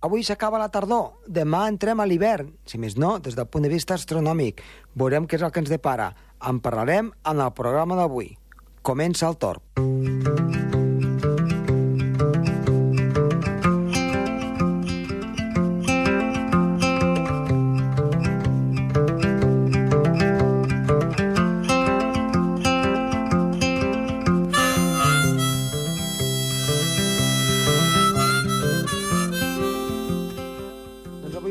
avui s'acaba la tardor, demà entrem a l'hivern, si més no, des del punt de vista astronòmic. Veurem què és el que ens depara. En parlarem en el programa d'avui. Comença el torn. Doncs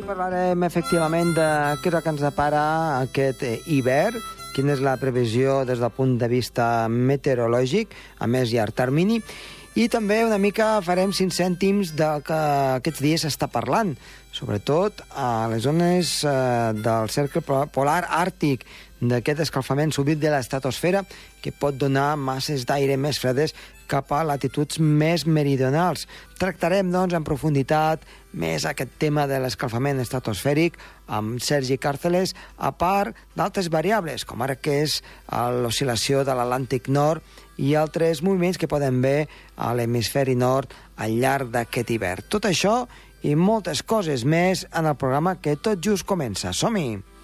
parlarem efectivament de què és el que ens depara aquest eh, hivern, quina és la previsió des del punt de vista meteorològic, a més llarg termini, i també una mica farem cinc cèntims del que aquests dies s'està parlant, sobretot a les zones eh, del cercle po- polar àrtic, d'aquest escalfament súbit de l'estratosfera que pot donar masses d'aire més fredes cap a latituds més meridionals. Tractarem, doncs, en profunditat més aquest tema de l'escalfament estratosfèric amb Sergi Càrceles, a part d'altres variables, com ara que és eh, l'oscil·lació de l'Atlàntic Nord i altres moviments que poden ver a l'hemisferi nord al llarg d'aquest hivern. Tot això i moltes coses més en el programa que tot just comença. Som-hi!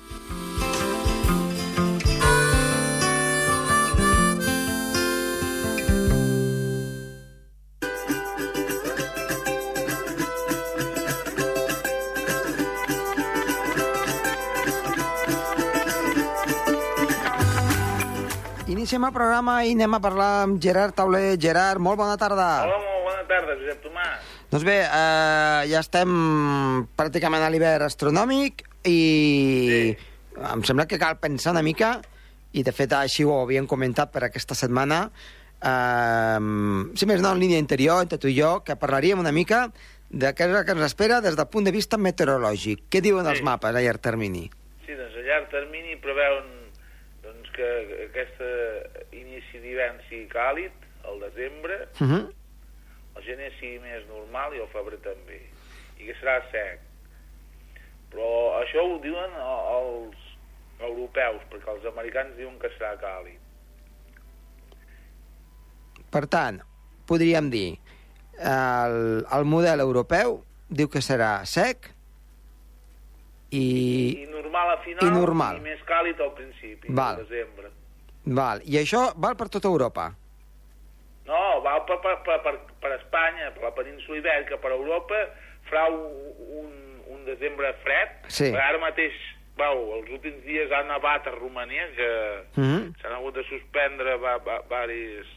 Iniciem el programa i anem a parlar amb Gerard Tauler. Gerard, molt bona tarda. Hola, molt bona tarda, Josep Tomàs. Doncs bé, eh, ja estem pràcticament a l'hivern astronòmic i Sí. em sembla que cal pensar una mica, i de fet així ho havíem comentat per aquesta setmana, eh, si més no en línia interior, entre tu i jo, que parlaríem una mica de què és el que ens espera des del punt de vista meteorològic. Què diuen els Sí. mapes a llarg termini? Sí, doncs a llarg termini preveuen que aquest inici d'hivern sigui càlid, al desembre, Uh -huh. el gener sigui més normal i el febrer també, i que serà sec. Però això ho diuen els europeus, perquè els americans diuen que serà càlid. Per tant, podríem dir, el, el model europeu diu que serà sec I i... normal a final i normal. i més càlid al principi, Val. al desembre. Val. I això val per tota Europa? No, val per, per, per, per, per Espanya, per la península ibèrica, per Europa, farà un, un, un desembre fred. Sí. Perquè Ara mateix, vau, els últims dies ha nevat a Romania, que Uh -huh. s'han hagut de suspendre va, va, varis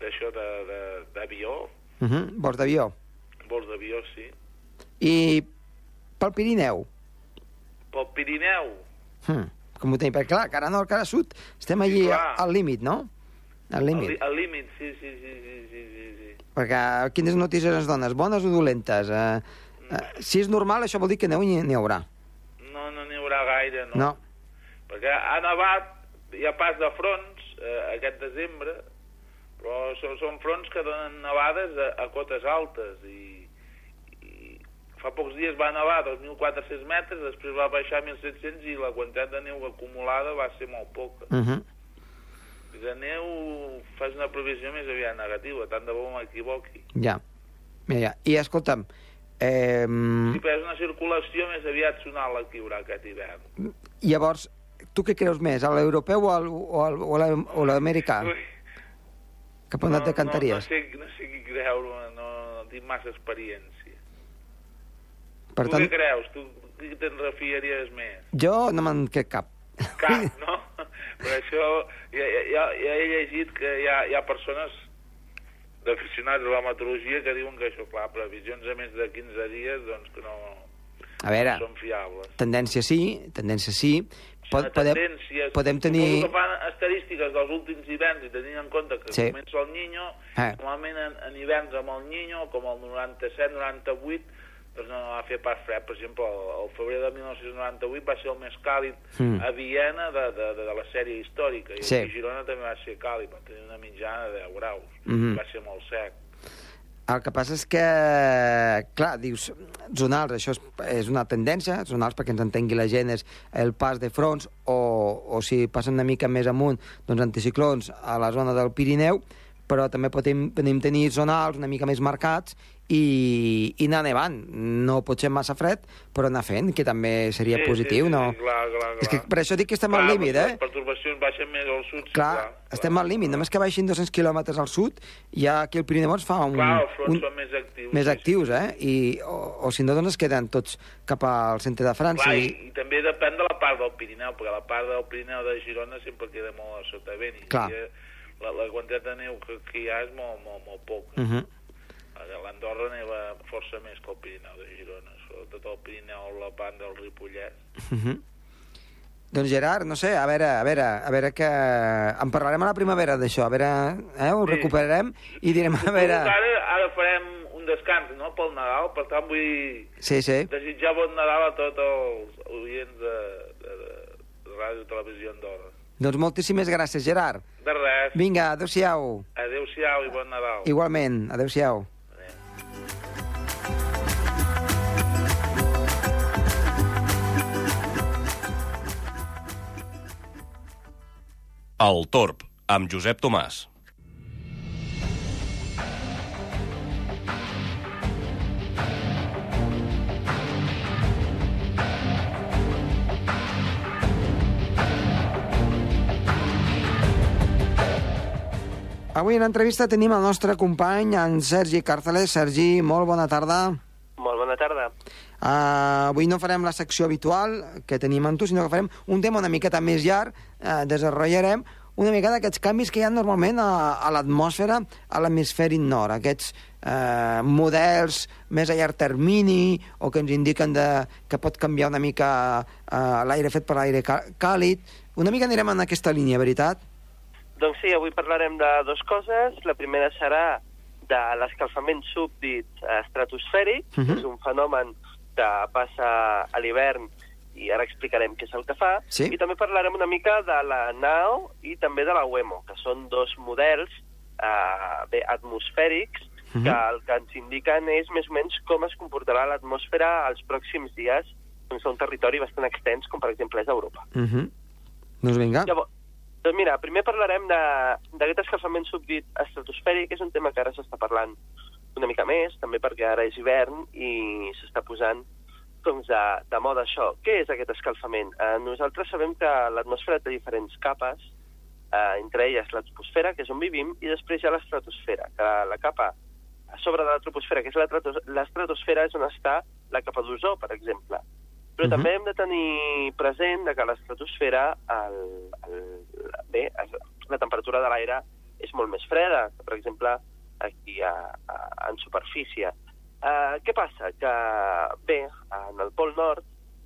d'això d'avió, Uh -huh. Vols d'avió. vols d'avió, sí. I pel Pirineu? Pel Pirineu, Hm. Com ho tenim? Perquè clar, cara nord, cara sud, estem allí Sí, clar. al límit, no? Al límit. al límit, sí, sí, sí, sí, sí, sí, sí. Perquè quines notícies ens dones? Bones o dolentes? Eh, eh, si és normal, això vol dir que neu n'hi haurà. No, no n'hi haurà gaire, no. No. Perquè ha nevat, hi ha pas de fronts eh, aquest desembre, però són, són fronts que donen nevades a, a cotes altes i fa pocs dies va nevar a 2.400 metres, després va baixar a 1.700 i la quantitat de neu acumulada va ser molt poca. Uh -huh. I de neu fas una previsió més aviat negativa, tant de bo m'equivoqui. Ja. Mira, ja. I escolta'm, eh, Si fes una circulació més aviat sonal la que hi haurà aquest hivern. llavors, tu què creus més, a l'europeu o a l'americà? Cap on et no, decantaries? no, sé, no sé qui creure, no, no tinc massa experiència. Per tu tant, què creus? Tu te'n refiaries més? jo no me'n crec cap. Cap, no? Per això ja, ja, ja, he llegit que hi ha, hi ha persones d'aficionats a la meteorologia que diuen que això, clar, previsions a més de 15 dies, doncs que no, A veure, no són fiables. tendència sí, tendència sí. Pot, podem, podem suposo tenir... que fan estadístiques dels últims hiverns i tenint en compte que Sí. comença el Niño, Eh. normalment en, en hiverns amb el Niño, com el 97-98, doncs no va fer pas fred. Per exemple, el, el febrer de 1998 va ser el més càlid Mm. a Viena de, de, de, de la sèrie històrica. I Sí. a Girona també va ser càlid, va tenir una mitjana de 10 graus. Mhm. Va ser molt sec. El que passa és que, clar, dius, zonals, això és, és una tendència, zonals perquè ens entengui la gent, és el pas de fronts, o, o si passen una mica més amunt, doncs anticiclons a la zona del Pirineu, però també podem, podem tenir zonals una mica més marcats i, i anar nevant. No pot ser massa fred, però anar fent, que també seria Sí, positiu, sí, sí, no? clar, clar, És que clar. per això dic que estem al Clar, límit, Les eh? pertorbacions baixen més al sud. sí, Clar, clar, estem al límit. Només que baixin 200 quilòmetres al sud, ja aquí el Pirineu fa un... Clar, els fronts un són més actius. més sí, actius, eh? I, o, o si no, doncs es queden tots cap al centre de França. Clar, i, i, i també depèn de la part del Pirineu, perquè la part del Pirineu de Girona sempre queda molt a sota vent. I Clar. aquí, la, la quantitat de neu que, que hi ha és molt, molt, molt poc. uh -huh. A l'Andorra neva força més que el Pirineu de Girona, sobretot el Pirineu, la banda del Ripollès. Uh -huh. Doncs Gerard, no sé, a veure, a veure, a veure que... En parlarem a la primavera d'això, a veure, eh, ho Sí. recuperarem i direm, a veure... Ara, ara farem un descans, no?, pel Nadal, per tant vull Sí, sí. desitjar bon Nadal a tots els oients de, de, de, Ràdio Televisió Andorra. Doncs moltíssimes gràcies, Gerard. De res, Vinga, adeu-siau. adeu-siau i bon Nadal. Igualment, adeu-siau. El Torb, amb Josep Tomàs. Avui en l'entrevista tenim el nostre company, en Sergi Càrceles. Sergi, molt bona tarda. Molt bona tarda. Uh, avui no farem la secció habitual que tenim amb tu, sinó que farem un tema una miqueta més llarg, uh, desenrotllarem una mica d'aquests canvis que hi ha normalment a, a l'atmosfera a l'hemisferi nord, aquests eh, models més a llarg termini o que ens indiquen de, que pot canviar una mica eh, l'aire fet per l'aire càlid. Una mica anirem en aquesta línia, veritat? Doncs sí, avui parlarem de dues coses. La primera serà de l'escalfament súbdit estratosfèric, uh Mhm. -huh. és un fenomen que passa a l'hivern i ara explicarem què és el que fa. Sí. I també parlarem una mica de la NAO i també de la WEMO, que són dos models eh, bé, atmosfèrics Mhm. que el que ens indiquen és més o menys com es comportarà l'atmosfera els pròxims dies doncs, a un territori bastant extens, com per exemple és Europa. Uh -huh. Doncs vinga. Llavors, doncs mira, primer parlarem de- d'aquest escalfament súbdit estratosfèric, que és un tema que ara s'està parlant una mica més, també perquè ara és hivern i s'està posant doncs, de, de moda això. Què és aquest escalfament? Eh, nosaltres sabem que l'atmosfera té diferents capes, eh, entre elles l'atmosfera, que és on vivim, i després hi ha l'estratosfera, que la capa a sobre de la troposfera, que és la tratos- l'estratosfera, és on està la capa d'ozó, per exemple. Però uh Mhm. -huh. també hem de tenir present que l'estratosfera el, es- la temperatura de l'aire és molt més freda, per exemple, aquí a, a, en superfície. Uh, què passa? Que, bé, en el Pol Nord,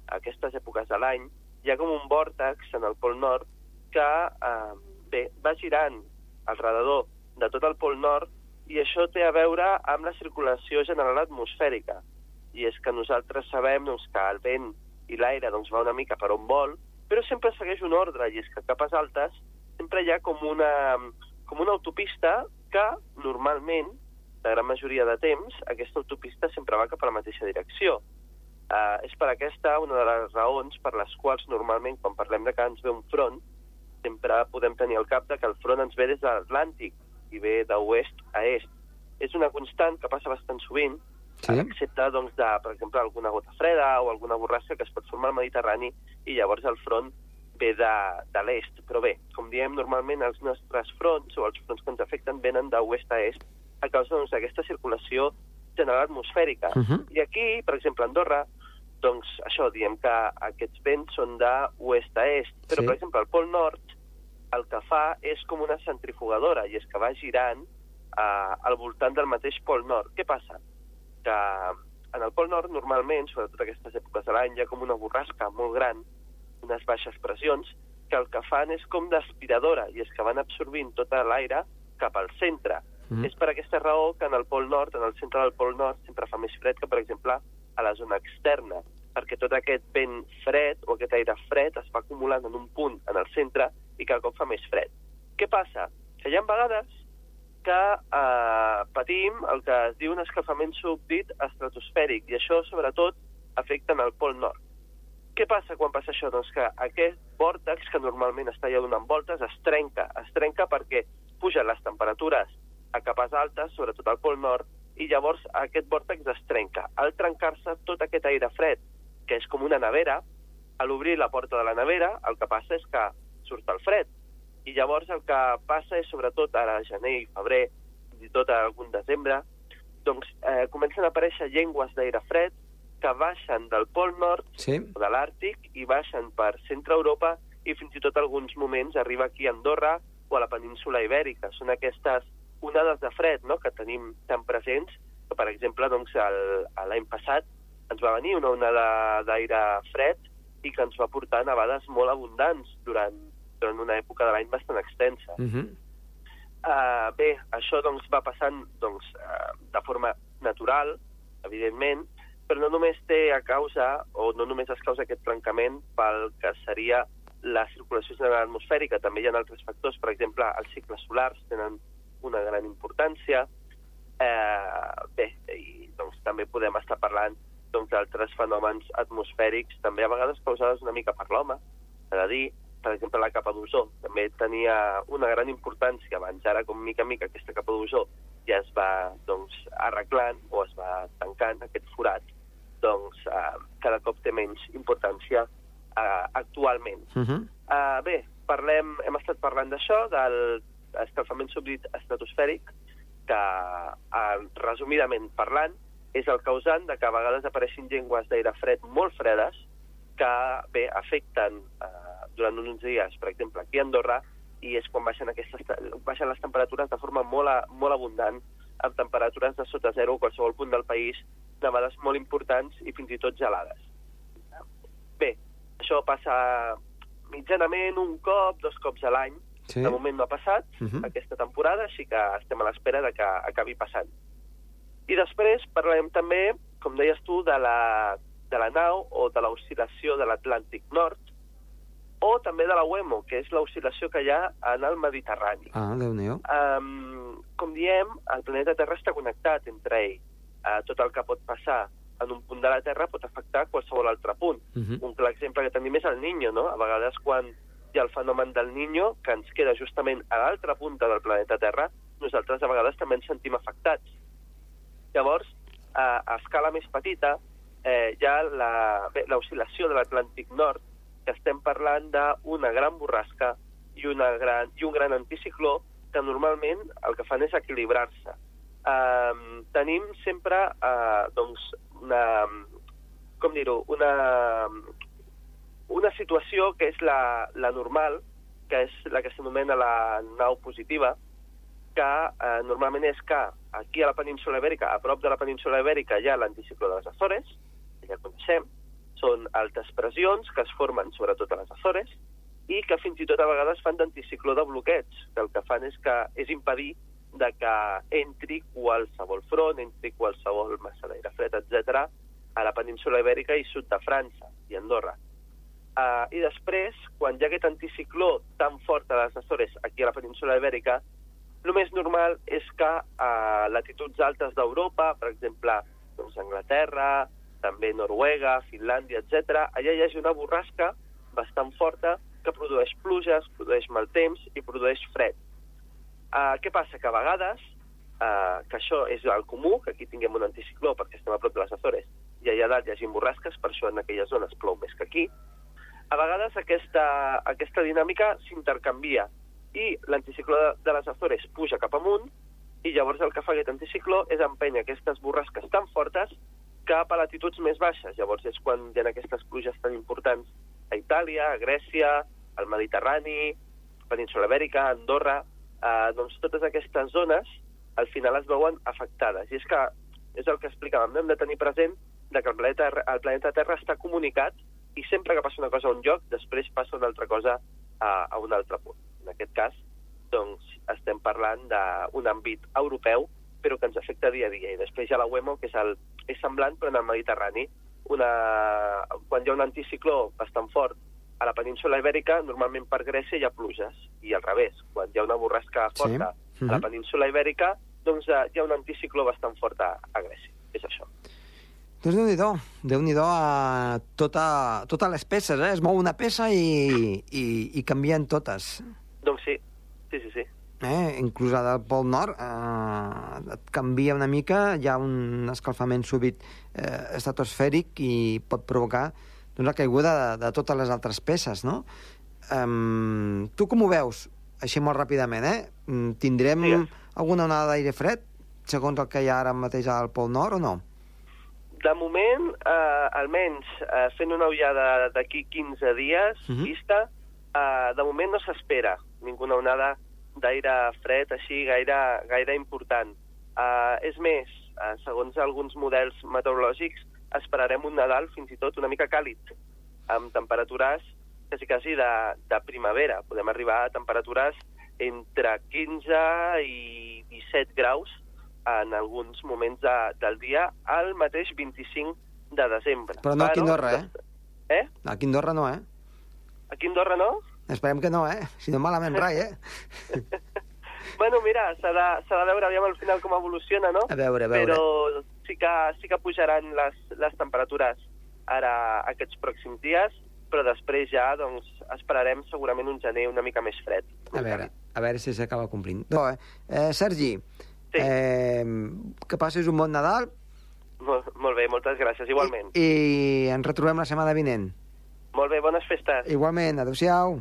a aquestes èpoques de l'any, hi ha com un vòrtex en el Pol Nord que, uh, bé, va girant al redador de tot el Pol Nord i això té a veure amb la circulació general atmosfèrica. I és que nosaltres sabem doncs, que el vent i l'aire doncs, va una mica per on vol, però sempre segueix un ordre, i és que capes altes sempre hi ha com una, com una autopista que normalment, la gran majoria de temps, aquesta autopista sempre va cap a la mateixa direcció. Uh, és per aquesta una de les raons per les quals normalment quan parlem de que ens ve un front sempre podem tenir al cap de que el front ens ve des de l'Atlàntic i ve d'oest a est. És una constant que passa bastant sovint, Sí. excepte, doncs, de, per exemple, alguna gota freda o alguna borrasca que es pot formar al Mediterrani i llavors el front ve de, de l'est. Però bé, com diem, normalment els nostres fronts o els fronts que ens afecten venen d'oest a est a causa doncs, d'aquesta circulació general atmosfèrica. Uh -huh. I aquí, per exemple, a Andorra, doncs això, diem que aquests vents són d'oest a est, però, Sí. per exemple, al Pol Nord el que fa és com una centrifugadora, i és que va girant eh, al voltant del mateix Pol Nord. Què passa? Que en el Pol Nord, normalment, sobretot aquestes èpoques de l'any, hi ha com una borrasca molt gran, unes baixes pressions, que el que fan és com d'aspiradora, i és que van absorbint tot l'aire cap al centre. Mhm. És per aquesta raó que en el Pol Nord, en el centre del Pol Nord, sempre fa més fred que, per exemple, a la zona externa, perquè tot aquest vent fred o aquest aire fred es va acumulant en un punt en el centre i cada cop fa més fred. Què passa? Que hi ha vegades que eh, patim el que es diu un escalfament súbdit estratosfèric, i això, sobretot, afecta en el Pol Nord. Què passa quan passa això? Doncs que aquest vòrtex, que normalment està ja donant voltes, es trenca. Es trenca perquè pugen les temperatures a capes altes, sobretot al Pol Nord, i llavors aquest vòrtex es trenca. Al trencar-se, tot aquest aire fred, que és com una nevera, a l'obrir la porta de la nevera, el que passa és que surt el fred. I llavors el que passa és, sobretot ara gener i febrer, fins i tot algun desembre, doncs eh, comencen a aparèixer llengües d'aire fred que baixen del Pol Nord Sí. de l'Àrtic i baixen per centre Europa i fins i tot alguns moments arriba aquí a Andorra o a la península Ibèrica. Són aquestes onades de fred no?, que tenim tan presents que, per exemple, doncs, l'any passat ens va venir una onada d'aire fred i que ens va portar nevades molt abundants durant, durant una època de l'any bastant extensa. Uh -huh. Uh, bé, això doncs, va passant doncs, uh, de forma natural, evidentment, però no només té a causa, o no només es causa aquest trencament pel que seria la circulació general atmosfèrica, també hi ha altres factors, per exemple, els cicles solars tenen una gran importància. Eh, bé, i doncs, també podem estar parlant doncs, d'altres fenòmens atmosfèrics, també a vegades causades una mica per l'home, és a dir, per exemple, la capa d'ozó també tenia una gran importància abans. Ara, com mica en mica, aquesta capa d'ozó ja es va doncs, arreglant o es va tancant, aquest forat, doncs eh, cada cop té menys importància eh, actualment. Uh -huh. Uh, bé, parlem, hem estat parlant d'això, del escalfament súbdit estratosfèric, que, uh, resumidament parlant, és el causant de que a vegades apareixin llengües d'aire fred molt fredes que, bé, afecten uh, durant uns dies, per exemple, aquí a Andorra, i és quan baixen, aquestes, baixen les temperatures de forma molt, a, molt abundant, amb temperatures de sota zero a qualsevol punt del país, nevades molt importants i fins i tot gelades. Bé, això passa mitjanament un cop, dos cops a l'any. Sí. De moment no ha passat Uh -huh. aquesta temporada, així que estem a l'espera de que acabi passant. I després parlarem també, com deies tu, de la, de la nau o de l'oscil·lació de l'Atlàntic Nord, o també de la WEMO, que és l'oscil·lació que hi ha en el Mediterrani. Ah, Déu-n'hi-do. Um, com diem, el planeta Terra està connectat entre ell. Uh, tot el que pot passar en un punt de la Terra pot afectar qualsevol altre punt. Uh -huh. Un clar exemple que tenim és el Niño, no? A vegades quan hi ha el fenomen del Niño, que ens queda justament a l'altra punta del planeta Terra, nosaltres a vegades també ens sentim afectats. Llavors, a, a escala més petita, eh, hi ha l'oscil·lació de l'Atlàntic Nord, que estem parlant d'una gran borrasca i, una gran, i un gran anticicló que normalment el que fan és equilibrar-se. Um, tenim sempre uh, doncs, una, com dir-ho, una, una situació que és la, la normal, que és la que s'anomena la nau positiva, que eh, normalment és que aquí a la península Ibèrica, a prop de la península Ibèrica, hi ha l'anticicló de les Azores, que ja coneixem, són altes pressions que es formen sobretot a les Azores, i que fins i tot a vegades fan d'anticicló de bloqueig, que el que fan és que és impedir de que entri qualsevol front, entri qualsevol massa d'aire fred, etc a la península Ibèrica i sud de França i Andorra. Uh, I després, quan hi ha aquest anticicló tan fort a les Açores aquí a la península Ibèrica, el més normal és que a latituds altes d'Europa, per exemple, doncs Anglaterra, també Noruega, Finlàndia, etc., allà hi hagi una borrasca bastant forta que produeix pluges, produeix mal temps i produeix fred. Uh, què passa? Que a vegades, uh, que això és el comú, que aquí tinguem un anticicló perquè estem a prop de les Açores, i allà dalt hi hagi borrasques, per això en aquelles zones plou més que aquí, a vegades aquesta, aquesta dinàmica s'intercanvia i l'anticicló de, de les Açores puja cap amunt i llavors el que fa aquest anticicló és empènyer aquestes borrasques tan fortes cap a latituds més baixes. Llavors és quan hi ha aquestes pluges tan importants a Itàlia, a Grècia, al Mediterrani, Península Ibèrica, Andorra... Eh, doncs totes aquestes zones al final es veuen afectades. I és que és el que explicàvem, no? hem de tenir present de que el planeta, el planeta Terra està comunicat i sempre que passa una cosa a un lloc, després passa una altra cosa a, a un altre punt. En aquest cas, doncs, estem parlant d'un àmbit europeu, però que ens afecta dia a dia. I després hi ha la WEMO, que és, el, és semblant, però en el Mediterrani. Una, quan hi ha un anticicló bastant fort a la península Ibèrica, normalment per Grècia hi ha pluges, i al revés, quan hi ha una borrasca Sí. forta Mhm. a la península Ibèrica, doncs eh, hi ha un anticicló bastant fort a, a Grècia. És això. Doncs Déu-n'hi-do, déu nhi a tota, totes les peces, eh? Es mou una peça i, i, i canvien totes. Doncs sí, sí, sí, sí. eh? inclús a del Pol Nord, eh, et canvia una mica, hi ha un escalfament súbit eh, estratosfèric i pot provocar doncs, la caiguda de, de totes les altres peces, no? Um, tu com ho veus? Així molt ràpidament, eh? Mm, Tindrem Digues. alguna onada d'aire fred, segons el que hi ha ara mateix al Pol Nord, o no? De moment, eh, almenys eh, fent una ullada d'aquí 15 dies, Mhm. vista, eh, de moment no s'espera ninguna onada d'aire fred així gaire, gaire important. Eh, és més, eh, segons alguns models meteorològics, esperarem un Nadal fins i tot una mica càlid, amb temperatures quasi, quasi de, de primavera. Podem arribar a temperatures entre 15 i 17 graus en alguns moments de, del dia al mateix 25 de desembre. Però no a Andorra, eh? Eh? A Andorra no, eh? A Andorra no? Esperem que no, eh? Si no, malament rai, eh? Bueno, mira, s'ha de, de veure aviam al final com evoluciona, no? A veure, a veure. Però sí que, sí que pujaran les, les temperatures ara aquests pròxims dies, però després ja doncs, esperarem segurament un gener una mica més fred. A veure, a veure si s'acaba complint. No, eh? eh Sergi, Sí. eh, que passis un bon Nadal Molt, molt bé, moltes gràcies, igualment. i, i ens retrobem la setmana vinent. Molt bé, bones festes. Igualment, adeu-siau.